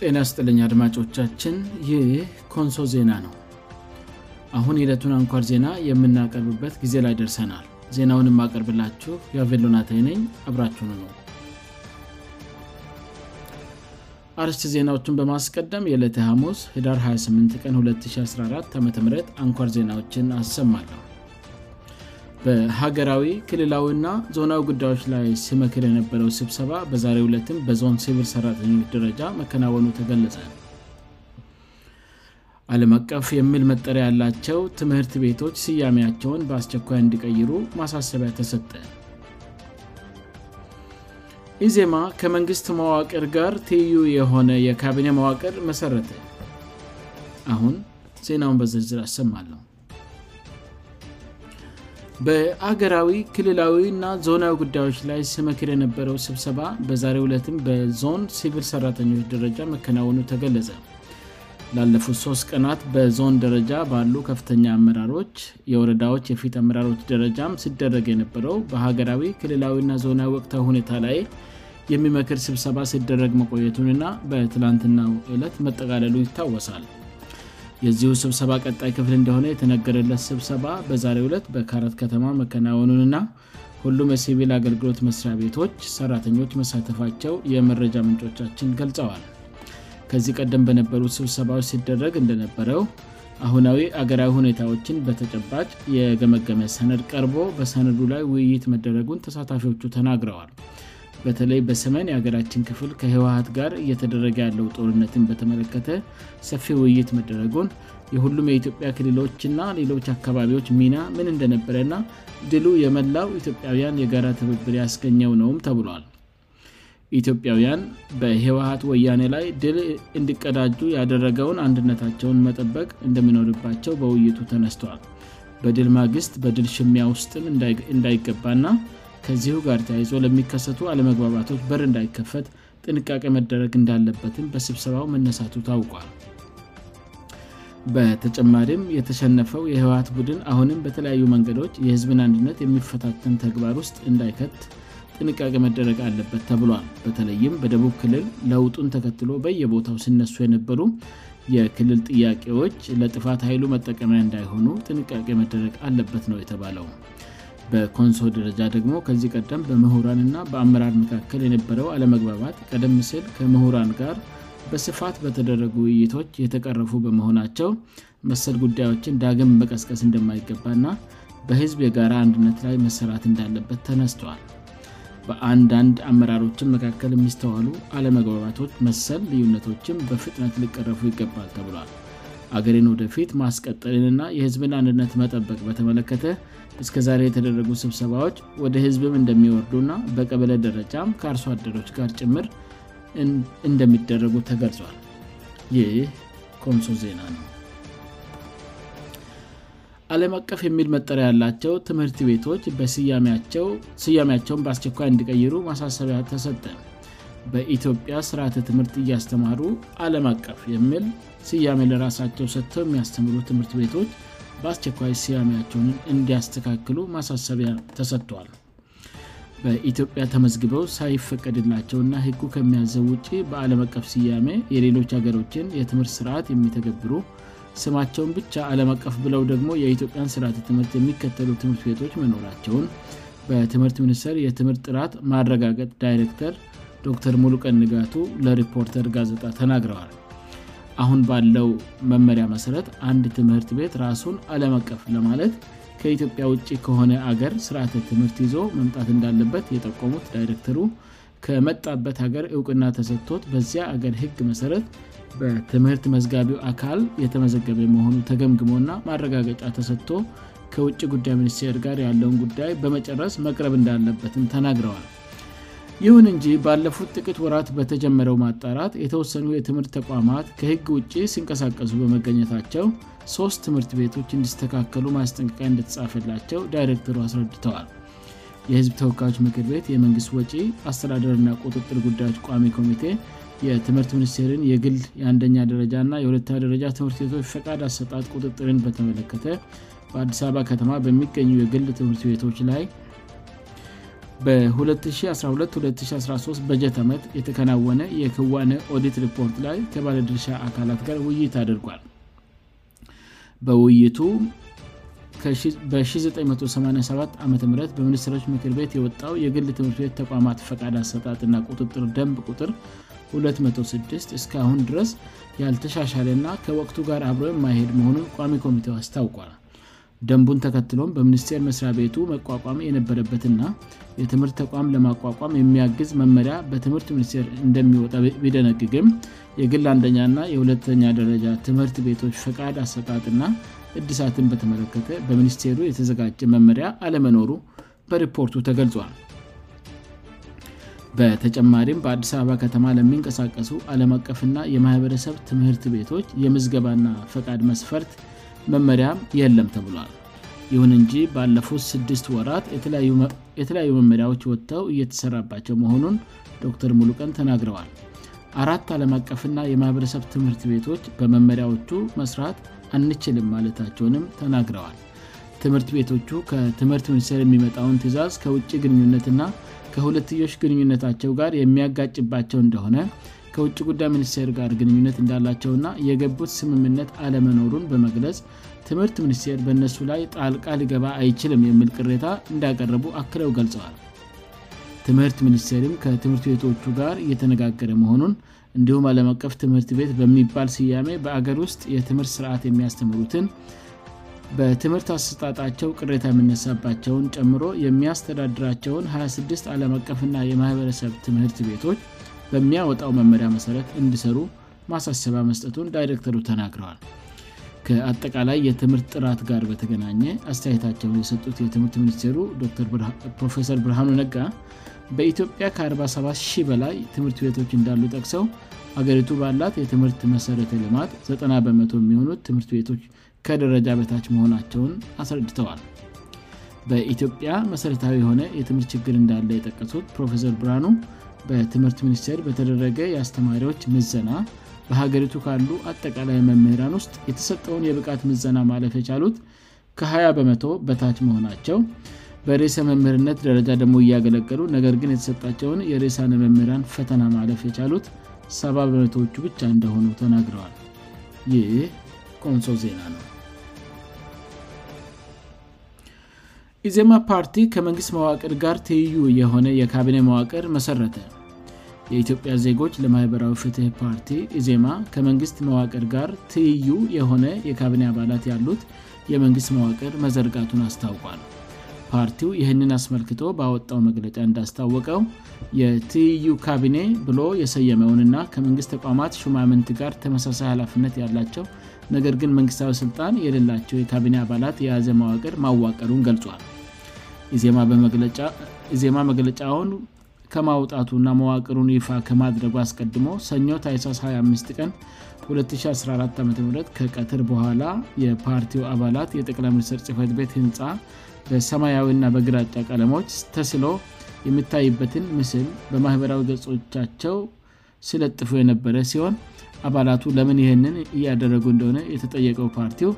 ጤና ስጥልኝ አድማጮቻችን ይህ ኮንሶ ዜና ነው አሁን ሂደቱን አንኳር ዜና የምናቀርብበት ጊዜ ላይ ደርሰናል ዜናውን የማቀርብላችሁ የአቬሎናታይነኝ አብራችሁኑ ነው አርስት ዜናዎቹን በማስቀደም የእዕለት ሀሙስ ሂዳር 28 ቀን 2014 አም አንኳር ዜናዎችን አሰማለሁ በሀገራዊ ክልላዊና ዞናዊ ጉዳዮች ላይ ሲመክር የነበረው ስብሰባ በዛሬ 2ም በዞን ሲቪል ሰራተኞች ደረጃ መከናወኑ ተገለጸ አለምአቀፍ የሚል መጠሪያ ያላቸው ትምህርት ቤቶች ስያሜያቸውን በአስቸኳይ እንዲቀይሩ ማሳሰቢያ ተሰጠ ይህ ዜማ ከመንግስት ማዋቅር ጋር ቲዩ የሆነ የካቢኔ ማዋቅር መሠረተ አሁን ዜናውን በዝርዝር አሰማለ በሀገራዊ ክልላዊ ና ዞናዊ ጉዳዮች ላይ ስምክር የነበረው ስብሰባ በዛሬ ዕለትም በዞን ሲቪል ሰራተኞች ደረጃ መከናወኑ ተገለዘ ላለፉት 3ስት ቀናት በዞን ደረጃ ባሉ ከፍተኛ አመራሮች የወረዳዎች የፊት አመራሮች ደረጃም ሲደረግ የነበረው በሀገራዊ ክልላዊ ና ዞናዊ ወቅታዊ ሁኔታ ላይ የሚመክር ስብሰባ ሲደረግ መቆየቱን ና በትላንትናው ዕለት መጠቃለሉ ይታወሳል የዚሁ ስብሰባ ቀጣይ ክፍል እንደሆነ የተነገረለት ስብሰባ በዛሬ ዕለት በካረት ከተማ መከናወኑን ና ሁሉም የሲቪል አገልግሎት መስሪያ ቤቶች ሰራተኞች መሳተፋቸው የመረጃ ምንጮቻችን ገልጸዋል ከዚህ ቀደም በነበሩ ስብሰባዎ ሲደረግ እንደነበረው አሁናዊ አገራዊ ሁኔታዎችን በተጨባጭ የገመገመ ሰነድ ቀርቦ በሰነዱ ላይ ውይይት መደረጉን ተሳታፊዎቹ ተናግረዋል በተለይ በሰመን የሀገራችን ክፍል ከህወሀት ጋር እየተደረገ ያለው ጦርነትን በተመለከተ ሰፊ ውይይት መደረጎን የሁሉም የኢትዮጵያ ክልሎችእና ሌሎች አካባቢዎች ሚና ምን እንደነበረ ና ድሉ የመላው ኢትዮጵያውያን የጋራ ትብብር ያስገኘው ነውም ተብሏል ኢትዮጵያውያን በህወሀት ወያኔ ላይ ድል እንዲቀዳጁ ያደረገውን አንድነታቸውን መጠበቅ እንደምኖርባቸው በውይይቱ ተነስቷል በድል ማግስት በድል ሽሚያ ውስጥም እንዳይገባና ከዚሁ ጋር ተያይዞ ለሚከሰቱ አለመግባባቶች በር እንዳይከፈት ጥንቃቄ መደረግ እንዳለበትን በስብሰባው መነሳቱ ታውቋል በተጨማሪም የተሸነፈው የህወሀት ቡድን አሁንም በተለያዩ መንገዶች የህዝብን አንድነት የሚፈታትን ተግባር ውስጥ እንዳይከት ጥንቃቄ መደረግ አለበት ተብሏል በተለይም በደቡብ ክልል ለውጡን ተከትሎ በየቦታው ሲነሱ የነበሩ የክልል ጥያቄዎች ለጥፋት ኃይሉ መጠቀሚያ እንዳይሆኑ ጥንቃቄ መደረግ አለበት ነው የተባለው በኮንሶ ደረጃ ደግሞ ከዚህ ቀደም በምሁራን ና በአመራር መካከል የነበረው አለመግባባት ቀደም ስል ከምሁራን ጋር በስፋት በተደረጉ ውይይቶች የተቀረፉ በመሆናቸው መሰል ጉዳዮችን ዳግም መቀስቀስ እንደማይገባእና በህዝብ የጋራ አንድነት ላይ መሰራት እንዳለበት ተነስተል በአንዳንድ አመራሮችን መካከል የሚስተዋሉ አለመግባባቶች መሰል ልዩነቶችም በፍጥነት ሊቀረፉ ይገባል ተብሏል ሀገሬን ወደፊት ማስቀጠልንና የህዝብን አንድነት መጠበቅ በተመለከተ እስከዛሬ የተደረጉ ስብሰባዎች ወደ ህዝብም እንደሚወርዱና በቀበለ ደረጃም ከአርሶ አደሮች ጋር ጭምር እንደሚደረጉ ተገልጿል ይህ ኮንሶ ዜና ነው አለም አቀፍ የሚል መጠሪያ ያላቸው ትምህርት ቤቶች በስያሚያቸውን በአስቸኳይ እንዲቀይሩ ማሳሰቢያ ተሰጠ በኢትዮጵያ ስርዓት ትምህርት እያስተማሩ አለም አቀፍ የምል ስያሜ ለራሳቸው ሰጥተው የሚያስተምሩ ትምህርት ቤቶች በአስቸኳይ ስያሜያቸውንን እንዲያስተካክሉ ማሳሰቢያ ተሰጥቷል በኢትዮጵያ ተመዝግበው ሳይፈቀድላቸውእና ህጉ ከሚያዘው ውጭ በአለም አቀፍ ስያሜ የሌሎች ሀገሮችን የትምህርት ስርዓት የሚተገብሩ ስማቸውን ብቻ አለም አቀፍ ብለው ደግሞ የኢትዮጵያን ስርዓት ትምርት የሚከተሉ ትምህርት ቤቶች መኖራቸውን በትምህርት ሚኒስትር የትምህርት ራት ማረጋገት ዳይሬክተር ዶክተር ሙሉቀን ንጋቱ ለሪፖርተር ጋዜጣ ተናግረዋል አሁን ባለው መመሪያ መሠረት አንድ ትምህርት ቤት ራሱን አለም አቀፍ ለማለት ከኢትዮጵያ ውጭ ከሆነ አገር ስርዓት ትምህርት ይዞ መምጣት እንዳለበት የጠቆሙት ዳይረክተሩ ከመጣበት ሀገር ዕውቅና ተሰጥቶት በዚያ አገር ህግ መሠረት በትምህርት መዝጋቢው አካል የተመዘገበ መሆኑ ተገምግሞ ና ማረጋገጫ ተሰጥቶ ከውጭ ጉዳይ ሚኒስቴር ጋር ያለውን ጉዳይ በመጨረስ መቅረብ እንዳለበትም ተናግረዋል ይሁን እንጂ ባለፉት ጥቂት ወራት በተጀመረው ማጣራት የተወሰኑ የትምህርት ተቋማት ከህግ ውጭ ሲንቀሳቀሱ በመገኘታቸው ሶስት ትምህርት ቤቶች እንዲስተካከሉ ማስጠንቀቂያ እንደተጻፈላቸው ዳይሬክተሩ አስረድተዋል የህዝብ ተወካዮች ምክር ቤት የመንግስት ወጪ አስተዳደርና ቁጥጥር ጉዳዮች ቋሚ ኮሚቴ የትምህርት ሚኒስቴርን የግል የአንደኛ ደረጃእና የሁለታ ደረጃ ትምህርት ቤቶች ፈቃድ አሰጣት ቁጥጥርን በተመለከተ በአዲስ አበባ ከተማ በሚገኙ የግል ትምህርት ቤቶች ላይ በ212 213 በጀት ዓመት የተከናወነ የክዋነ ኦዲት ሪፖርት ላይ ከባለ ድርሻ አካላት ጋር ውይይት አድርጓል በውይይቱ በ987 ዓ ም በሚኒስትሮች ምክር ቤት የወጣው የግል ትምህርት ቤት ተቋማት ፈቃድ አሰጣጥና ቁጥጥር ደንብ ቁጥር 26 እስካሁን ድረስ ያልተሻሻለ ና ከወቅቱ ጋር አብሮ የማይሄድ መሆኑን ቋሚ ኮሚቴ አስታውቋል ደንቡን ተከትሎም በሚኒስቴር መስሪያ ቤቱ መቋቋም የነበረበትና የትምህርት ተቋም ለማቋቋም የሚያግዝ መመሪያ በትምህርት ሚኒስቴር እንደሚወጣ ቢደነግግም የግል አንደኛና የሁለተኛ ደረጃ ትምህርት ቤቶች ፈቃድ አሰጣትና እድሳትን በተመለከተ በሚኒስቴሩ የተዘጋጀ መመሪያ አለመኖሩ በሪፖርቱ ተገልጿል በተጨማሪም በአዲስ አበባ ከተማ ለሚንቀሳቀሱ ዓለም አቀፍና የማህበረሰብ ትምህርት ቤቶች የመዝገባና ፈቃድ መስፈርት መመሪያም የለም ተብሏል ይሁን እንጂ ባለፉት ስድስት ወራት የተለያዩ መመሪያዎች ወጥተው እየተሰራባቸው መሆኑን ዶክተር ሙሉቀን ተናግረዋል አራት አለም አቀፍና የማህበረሰብ ትምህርት ቤቶች በመመሪያዎቹ መስራት አንችልም ማለታቸውንም ተናግረዋል ትምህርት ቤቶቹ ከትምህርት ሚኒስትር የሚመጣውን ትእዛዝ ከውጭ ግንኙነትና ከሁለትዮች ግንኙነታቸው ጋር የሚያጋጭባቸው እንደሆነ ከውጭ ጉዳይ ሚኒስቴር ጋር ግንኙነት እንዳላቸውና የገቡት ስምምነት አለመኖሩን በመግለጽ ትምህርት ሚኒስቴር በእነሱ ላይ ጣልቃ ሊገባ አይችልም የሚል ቅሬታ እንዳቀረቡ አክለው ገልጸዋል ትምህርት ሚኒስቴሪም ከትምህርት ቤቶቹ ጋር እየተነጋገረ መሆኑን እንዲሁም ዓለም አቀፍ ትምህርት ቤት በሚባል ስያሜ በአገር ውስጥ የትምህርት ስርዓት የሚያስተምሩትን በትምህርት አሰጣጣቸው ቅሬታ የምነሳባቸውን ጨምሮ የሚያስተዳድራቸውን 26 ዓለም አቀፍና የማህበረሰብ ትምህርት ቤቶች በሚያወጣው መመሪያ መሠረት እንዲሰሩ ማሳሰቢ መስጠቱን ዳይረክተሩ ተናግረዋል ከአጠቃላይ የትምህርት ጥራት ጋር በተገናኘ አስተያየታቸውን የሰጡት የትምህርት ሚኒስቴሩ ዶፕሮፌሰር ብርሃኑ ነጋ በኢትዮጵያ ከ470 በላይ ትምህርት ቤቶች እንዳሉ ጠቅሰው ሀገሪቱ ባላት የትምህርት መሠረተ ልማት 90 በመቶ የሚሆኑት ትምህርት ቤቶች ከደረጃ ቤታች መሆናቸውን አስረድተዋል በኢትዮጵያ መሠረታዊ የሆነ የትምህርት ችግር እንዳለ የጠቀሱት ፕሮፌሰር ብርሃኑ በትምህርት ሚኒስቴር በተደረገ የአስተማሪዎች ምዘና በሀገሪቱ ካሉ አጠቃላይ መምህራን ውስጥ የተሰጠውን የብቃት ምዘና ማለፍ የቻሉት ከ20 በመ0 በታች መሆናቸው በሬሰ መምህርነት ደረጃ ደግሞ እያገለገሉ ነገር ግን የተሰጣቸውን የሬሳን መምህራን ፈተና ማለፍ የቻሉት 7 በመቶቹ ብቻ እንደሆኑ ተናግረዋል ይህ ቆንሶ ዜና ነው ኢዜማ ፓርቲ ከመንግሥት መዋቅር ጋር ትይዩ የሆነ የካቢኔ መዋቅር መሠረተ የኢትዮጵያ ዜጎች ለማኅበራዊ ፍትህ ፓርቲ ኢዜማ ከመንግሥት መዋቅር ጋር ትይዩ የሆነ የካቢኔ አባላት ያሉት የመንግሥት መዋቅር መዘርጋቱን አስታውቋል ፓርቲው ይህንን አስመልክቶ ባወጣው መግለጫ እንዳስታወቀው የትይዩ ካቢኔ ብሎ የሰየመውን ና ከመንግሥት ተቋማት ሹማምንት ጋር ተመሳሳይ ኃላፍነት ያላቸው ነገር ግን መንግስታዊ ስልጣን የሌላቸው የካቢኔ አባላት የያዘ መዋቅር ማዋቀሩን ገልጿል ኢዜማ መግለጫውን ከማውጣቱና መዋቅሩን ይፋ ከማድረጉ አስቀድሞ ሰኞ ታይሳስ 25 ቀን 214 ዓ ከቀትር በኋላ የፓርቲ አባላት የጠቅላይ ሚኒስት ጽፈት ቤት ህንፃ በሰማያዊና በግራጫ ቀለሞች ተስሎ የሚታይበትን ምስል በማኅበራዊ ገጾቻቸው ስለጥፉ የነበረ ሲሆን አባላቱ ለምን ይህንን እያደረጉ እንደሆነ የተጠየቀው ፓርቲው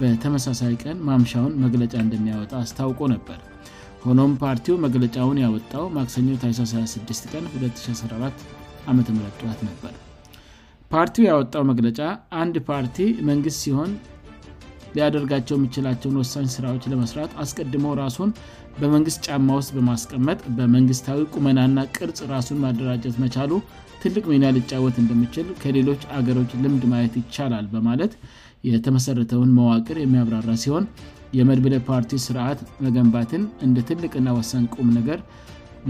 በተመሳሳይ ቀን ማምሻውን መግለጫ እንደሚያወጣ አስታውቁ ነበር ሆኖም ፓርቲው መግለጫውን ያወጣው ማክሰ ታ26 ቀን 214 ጠዋት ነበር ፓርቲው ያወጣው መግለጫ አንድ ፓርቲ መንግስት ሲሆን ሊያደርጋቸው የሚችላቸውን ወሳኝ ስራዎች ለመስራት አስቀድሞው ራሱን በመንግስት ጫማ ውስጥ በማስቀመጥ በመንግስታዊ ቁመናና ቅርጽ ራሱን ማደራጀት መቻሉ ትልቅ ምንያ ልጫወት እንደምችል ከሌሎች አገሮች ልምድ ማየት ይቻላል በማለት የተመሰረተውን መዋቅር የሚያብራራ ሲሆን የመድብለ ፓርቲ ስርዓት መገንባትን እንደ ትልቅና ወሰን ቁም ነገር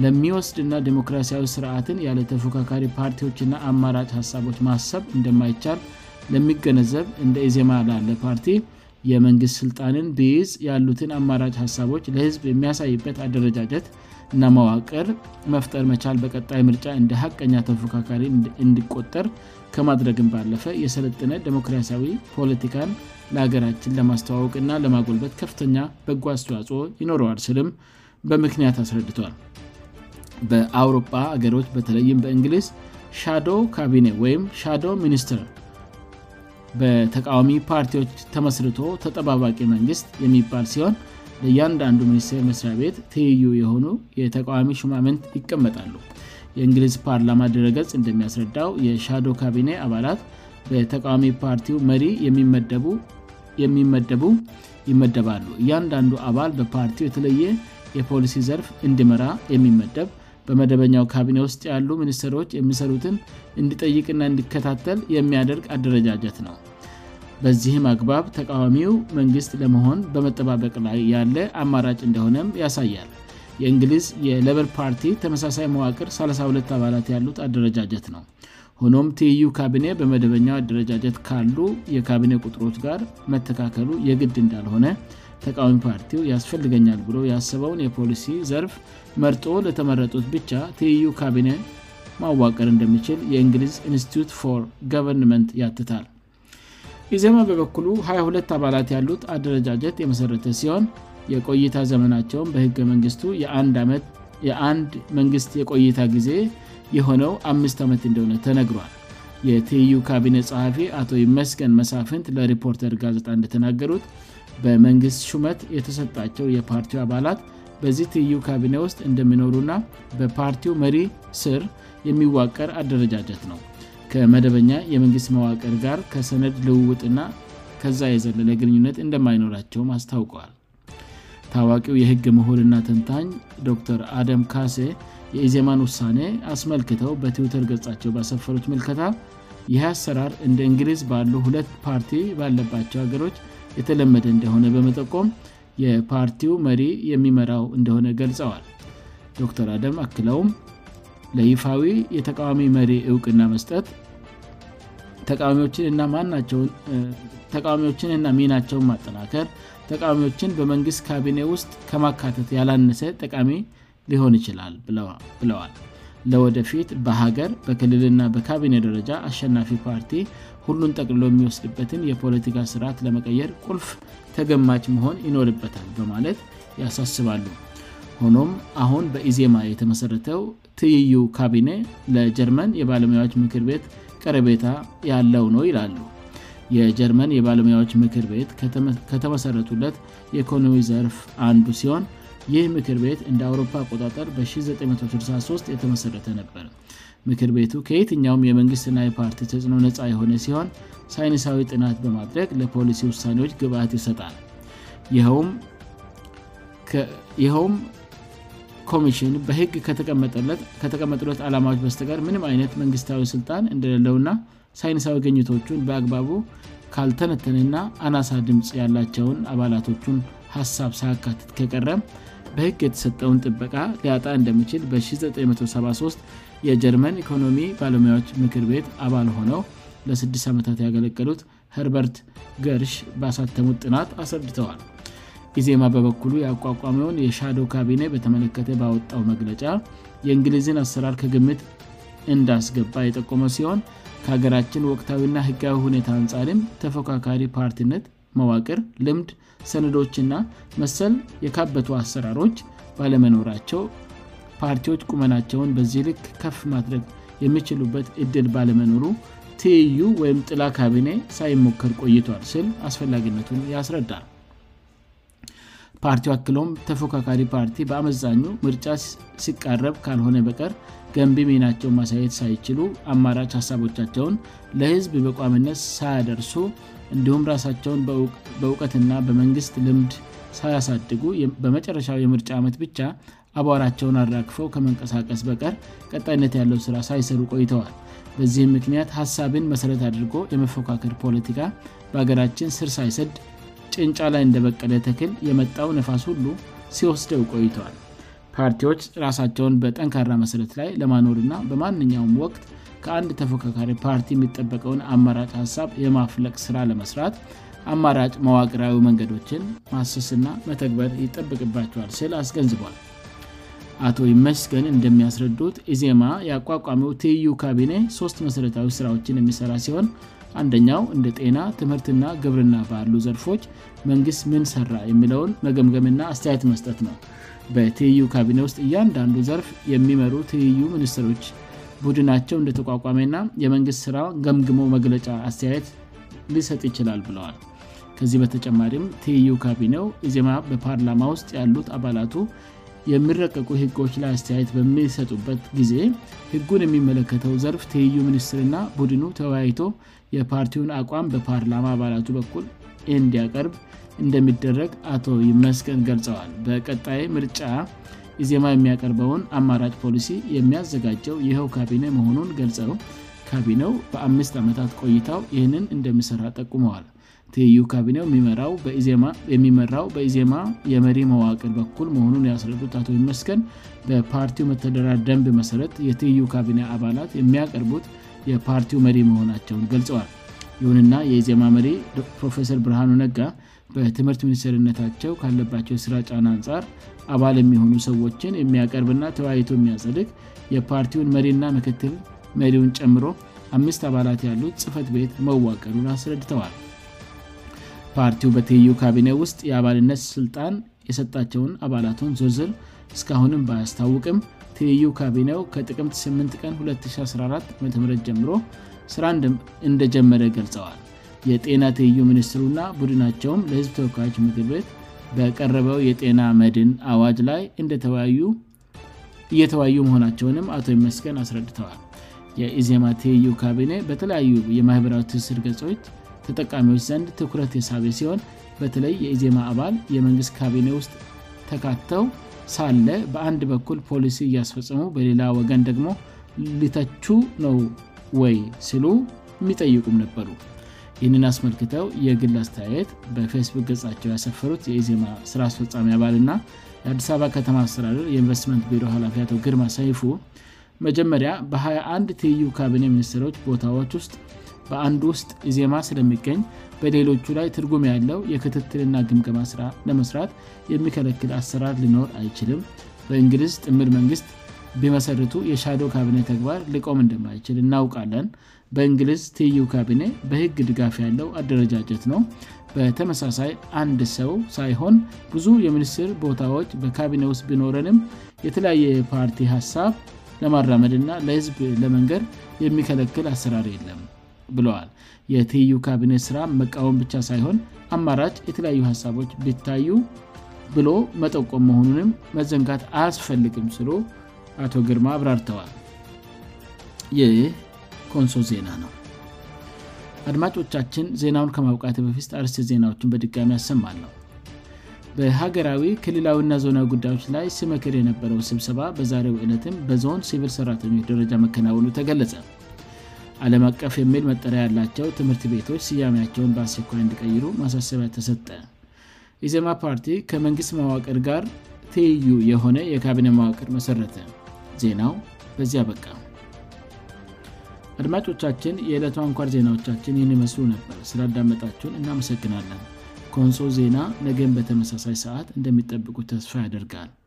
ለሚወስድና ዲሞክራሲያዊ ስርዓትን ያለ ተፎካካሪ ፓርቲዎችና አማራጭ ሀሳቦች ማሰብ እንደማይቻል ለሚገነዘብ እንደ ኢዜማ ላለ ፓርቲ የመንግስት ስልጣንን ብይዝ ያሉትን አማራጭ ሀሳቦች ለህዝብ የሚያሳይበት አደረጃጀት ና ማዋቅር መፍጠር መቻል በቀጣይ ምርጫ እንደ ሀቀኛ ተፎካካሪ እንዲቆጠር ከማድረግን ባለፈ የሰለጥነ ዲሞክራሲያዊ ፖለቲካን ለሀገራችን ለማስተዋወቅእና ለማጎልበት ከፍተኛ በጎ አስተዋጽኦ ይኖረዋል ስልም በምክንያት አስረድቷል በአውሮፓ ሀገሮች በተለይም በእንግሊዝ ሻዶ ካቢኔ ወይም ሻዶ ሚኒስትር በተቃዋሚ ፓርቲዎች ተመስርቶ ተጠባባቂ መንግስት የሚባል ሲሆን ለእያንዳንዱ ሚኒስቴር መስሪያ ቤት ትይዩ የሆኑ የተቃዋሚ ሽማምንት ይቀመጣሉ የእንግሊዝ ፓርላማ ድረገጽ እንደሚያስረዳው የሻዶ ካቢኔ አባላት በተቃዋሚ ፓርቲው መሪ የሚመደቡ ይመደባሉ እያንዳንዱ አባል በፓርቲው የተለየ የፖሊሲ ዘርፍ እንድመራ የሚመደብ በመደበኛው ካቢኔ ውስጥ ያሉ ሚኒስተሮች የሚሰሩትን እንድጠይቅና እንዲከታተል የሚያደርግ አደረጃጀት ነው በዚህም አግባብ ተቃዋሚው መንግስት ለመሆን በመጠባበቅ ላይ ያለ አማራጭ እንደሆነም ያሳያል የእንግሊዝ የለበል ፓርቲ ተመሳሳይ መዋቅር 32 አባላት ያሉት አደረጃጀት ነው ሆኖም tu ካቢኔ በመደበኛው አደረጃጀት ካሉ የካቢኔ ቁጥሮት ጋር መተካከሉ የግድ እንዳልሆነ ተቃዋሚ ፓርቲው ያስፈልገኛል ብሎ የሰበውን የፖሊሲ ዘርፍ መርጦ ለተመረጡት ብቻ tu ካቢኔ ማዋቀር እንደሚችል የእንግሊዝ ኢንስቲቱት ፎ ጎቨርንmeንት ያትታል ኢዜማ በበኩሉ 22 አባላት ያሉት አደረጃጀት የመሠረተ ሲሆን የቆይታ ዘመናቸውን በህገ መንግስቱ የአንድ መንግስት የቆይታ ጊዜ የሆነው አ ዓመት እንደሆነ ተነግሯል የtu ካቢኔ ጸሐፊ አቶ ይመስገን መሳፍንት ለሪፖርተር ጋዜጣ እንደተናገሩት በመንግሥት ሹመት የተሰጣቸው የፓርቲው አባላት በዚህ tu ካቢኔ ውስጥ እንደሚኖሩና በፓርቲው መሪ ስር የሚዋቀር አደረጃጀት ነው ከመደበኛ የመንግሥት መዋቅር ጋር ከሰነድ ልውውጥና ከዛ የዘለለ ግንኙነት እንደማይኖራቸውም አስታውቀዋል ታዋቂው የህግ ምሁርና ትንታኝ ዶክተር አደም ካሴ የኢዜማን ውሳኔ አስመልክተው በትዊተር ገጻቸው ባሰፈሮች መልከታ ይህ አሰራር እንደ እንግሊዝ ባሉ ሁለት ፓርቲ ባለባቸው ሀገሮች የተለመደ እንደሆነ በመጠቆም የፓርቲው መሪ የሚመራው እንደሆነ ገልጸዋል ዶተር አደም አክለውም ለይፋዊ የተቃዋሚ መሪ እውቅና መስጠት ተቃዋሚዎችን ና ሚናቸውን ማጠናከር ተቃዋሚዎችን በመንግስት ካቢኔ ውስጥ ከማካተት ያላነሰ ጠቃሚ ሊሆን ይችላል ብለዋል ለወደፊት በሀገር በክልልና በካቢኔ ደረጃ አሸናፊ ፓርቲ ሁሉን ጠቅልሎ የሚወስድበትን የፖለቲካ ስርዓት ለመቀየር ቁልፍ ተገማጭ መሆን ይኖርበታል በማለት ያሳስባሉ ሆኖም አሁን በኢዜማ የተመሠረተው ትዩ ካቢኔ ለጀርመን የባለሙያዎች ምክር ቤት ቀረቤታ ያለው ነው ይላሉ የጀርመን የባለሙያዎች ምክር ቤት ከተመሠረቱለት የኢኮኖሚ ዘርፍ አንዱ ሲሆን ይህ ምክር ቤት እንደ አውሮፓ አጣጠ በ1963 የተመሠረተ ነበር ምክር ቤቱ ከየትኛውም የመንግሥትና የፓርቲ ተጽዕኖ ነፃ የሆነ ሲሆን ሳይንሳዊ ጥናት በማድረግ ለፖሊሲ ውሳኔዎች ግብአት ይሰጣል ይኸውም ኮሚሽን በሕግ ከተቀመጡለት ዓላማዎች በስተጋር ምንም አይነት መንግሥታዊ ሥልጣን እንደሌለውና ሳይንሳዊ ግኝቶቹን በአግባቡ ካልተነተንና አናሳ ድምፅ ያላቸውን አባላቶቹን ሐሳብ ሳካትት ከቀረም በሕግ የተሰጠውን ጥበቃ ሊያጣ እንደሚችል በ1973 የጀርመን ኢኮኖሚ ባለሙያዎች ምክር ቤት አባል ሆነው ለ6 ዓመታት ያገለገሉት ሃርበርት ገርሽ በአሳተሙት ጥናት አስረድተዋል ይዜማ በበኩሉ ያቋቋሚውን የሻዶ ካቢኔ በተመለከተ ባወጣው መግለጫ የእንግሊዝን አሰራር ከግምት እንዳስገባ የጠቆመ ሲሆን ከሀገራችን ወቅታዊና ህጋዊ ሁኔታ አንጻሪም ተፎካካሪ ፓርቲነት መዋቅር ልምድ ሰነዶችና መሰል የካበቱ አሰራሮች ባለመኖራቸው ፓርቲዎች ቁመናቸውን በዚ ልክ ከፍ ማድረግ የሚችሉበት እድል ባለመኖሩ ቲዩ ወይም ጥላ ካቢኔ ሳይሞከር ቆይቷል ስል አስፈላጊነቱን ያስረዳል ፓርቲው አክሎም ተፎካካሪ ፓርቲ በአመዛኙ ምርጫ ሲቃረብ ካልሆነ በቀር ገንቢ የናቸው ማሳየት ሳይችሉ አማራጭ ሀሳቦቻቸውን ለህዝብ በቋምነት ሳያደርሱ እንዲሁም ራሳቸውን በእውቀትና በመንግስት ልምድ ሳያሳድጉ በመጨረሻዊ የምርጫ ዓመት ብቻ አቧራቸውን አራክፈው ከመንቀሳቀስ በቀር ቀጣይነት ያለው ስራ ሳይሰሩ ቆይተዋል በዚህም ምክንያት ሀሳብን መሰረት አድርጎ ለመፎካከር ፖለቲካ በሀገራችን ስር ሳይሰድ ጭንጫ ላይ እንደበቀለ ትክል የመጣው ነፋስ ሁሉ ሲወስደው ቆይተዋል ፓርቲዎች ራሳቸውን በጠንካራ መሰረት ላይ ለማኖርእና በማንኛውም ወቅት ከአንድ ተፎካካሪ ፓርቲ የሚጠበቀውን አማራጭ ሀሳብ የማፍለቅ ስራ ለመስራት አማራጭ መዋቅራዊ መንገዶችን ማሰስና መተግበር ይጠበቅባቸዋል ስል አስገንዝቧል አቶ ይመስገን እንደሚያስረዱት ኢዜማ ያቋቋሚው ትዩ ካቢኔ ሶስት መሠረታዊ ስራዎችን የሚሰራ ሲሆን አንደኛው እንደ ጤና ትምህርትና ግብርና ባሉ ዘርፎች መንግስት ምንሰራ የሚለውን መገምገምና አስተያየት መስጠት ነው በትዩ ካቢኔ ውስጥ እያንዳንዱ ዘርፍ የሚመሩ ትልዩ ሚኒስትሮች ቡድናቸው እንደተቋቋሚና የመንግስት ስራ ገምግመ መግለጫ አስተያየት ሊሰጥ ይችላል ብለዋል ከዚህ በተጨማሪም ትዩ ካቢኔው ዜማ በፓርላማ ውስጥ ያሉት አባላቱ የሚረቀቁ ህጎች ላይ አስተያየት በሚሰጡበት ጊዜ ህጉን የሚመለከተው ዘርፍ ትይዩ ሚኒስትርና ቡድኑ ተወያይቶ የፓርቲውን አቋም በፓርላማ አባላቱ በኩል ይእንዲያቀርብ እንደሚደረግ አቶ ይመስገን ገልጸዋል በቀጣይ ምርጫ ኢዜማ የሚያቀርበውን አማራጭ ፖሊሲ የሚያዘጋጀው ይኸው ካቢኔ መሆኑን ገልጸው ካቢኔው በአምስት ዓመታት ቆይታው ይህንን እንደሚሠራ ጠቁመዋል ትዩ ካቢኔው የሚመራው በኢዜማ የመሪ መዋቅር በኩል መሆኑን ያስረዱት አቶ ይመስገን በፓርቲው መተደራ ደንብ መሠረት የትዩ ካቢኒ አባላት የሚያቀርቡት የፓርቲው መሪ መሆናቸውን ገልጸዋል ይሁንና የኢዜማ መሪ ፕሮፌሰር ብርሃኑ ነጋ በትምህርት ሚኒስቴርነታቸው ካለባቸው የስራ ጫና አንጻር አባል የሚሆኑ ሰዎችን የሚያቀርብና ተወያይቱ የሚያዘልግ የፓርቲውን መሪና ምክትል መሪውን ጨምሮ አምስት አባላት ያሉት ጽፈት ቤት መዋቀሉን አስረድተዋል ፓርቲው በtዩ ካቢኔ ውስጥ የአባልነት ስልጣን የሰጣቸውን አባላቱን ዝርዝር እስካሁንም በያስታውቅም ቲዩ ካቢኔው ከጥቅምት 8 ቀን 2014 ዓም ጀምሮ ሥራ1 እንደጀመረ ገልጸዋል የጤና ትዩ ሚኒስትሩና ቡድናቸውም ለህዝብ ተወካዮች ምክር ቤት በቀረበው የጤና መድን አዋጅ ላይ እየተወያዩ መሆናቸውንም አቶኢመስገን አስረድተዋል የኢዜማ tዩ ካቢኔ በተለያዩ የማኅበራዊ ትስር ገጾች ተጠቃሚዎች ዘንድ ትኩረት የሳቤ ሲሆን በተለይ የኢዜማ አባል የመንግስት ካቢኔ ውስጥ ተካተው ሳለ በአንድ በኩል ፖሊሲ እያስፈጽሙ በሌላ ወገን ደግሞ ልተቹ ነው ወይ ስሉ የሚጠይቁም ነበሩ ይህንን አስመልክተው የግል አስተያየት በፌስቡክ ገቸው ያሰፈሩት የኢዜማ ስራ አስፈፃሚ አባልና ለአዲስ አበባ ከተማ አሰዳደር የኢንቨስትመንት ቢሮ ሃላፊ አቶ ግርማ ሰይፉ መጀመሪያ በ21 ትዩ ካቢኔ ሚኒስትሮች ቦታዎች ውስጥ በአንድ ውስጥ ኢዜማ ስለሚገኝ በሌሎቹ ላይ ትርጉም ያለው የክትትልና ግምገማ ስራ ለመስራት የሚከለክል አሰራር ሊኖር አይችልም በእንግሊዝ ጥምር መንግስት ቢመሰርቱ የሻዶ ካቢኔ ተግባር ልቆም እንደማይችል እናውቃለን በእንግሊዝ ቲዩ ካቢኔ በህግ ድጋፍ ያለው አደረጃጀት ነው በተመሳሳይ አንድ ሰው ሳይሆን ብዙ የሚኒስትር ቦታዎች በካቢኔ ውስጥ ቢኖረንም የተለያየ የፓርቲ ሀሳብ ለማራመድ እና ለህዝብ ለመንገድ የሚከለክል አሰራር የለም ብለዋል የትዩ ካቢኔት ስራ መቃወም ብቻ ሳይሆን አማራጭ የተለያዩ ሀሳቦች ቢታዩ ብሎ መጠቆም መሆኑንም መዘንጋት አያስፈልግም ስሉ አቶ ግርማ አብራርተዋል የኮንሶ ዜና ነው አድማጮቻችን ዜናውን ከማውቃት በፊስ አርስ ዜናዎችን በድጋሚ አሰማለሁ በሀገራዊ ክልላዊና ዞና ጉዳዮች ላይ ስመክር የነበረው ስብሰባ በዛሬ ዕለትም በዞን ሲቪል ሰራተኞች ደረጃ መከናወኑ ተገለጸ ዓለም አቀፍ የሚል መጠሪያ ያላቸው ትምህርት ቤቶች ስያሜያቸውን በአስችኳይ እንዲቀይሩ ማሳሰቢያ ተሰጠ ኢዜማ ፓርቲ ከመንግሥት ማዋቅር ጋር ትይዩ የሆነ የካቢኔ ማዋቅር መሠረተ ዜናው በዚህ አበቃ አድማጮቻችን የዕለቱ አንኳር ዜናዎቻችን ይህን ይመስሉ ነበር ስላዳመጣችሁን እናመሰግናለን ከወንሶ ዜና ነገን በተመሳሳይ ሰዓት እንደሚጠብቁ ተስፋ ያደርጋል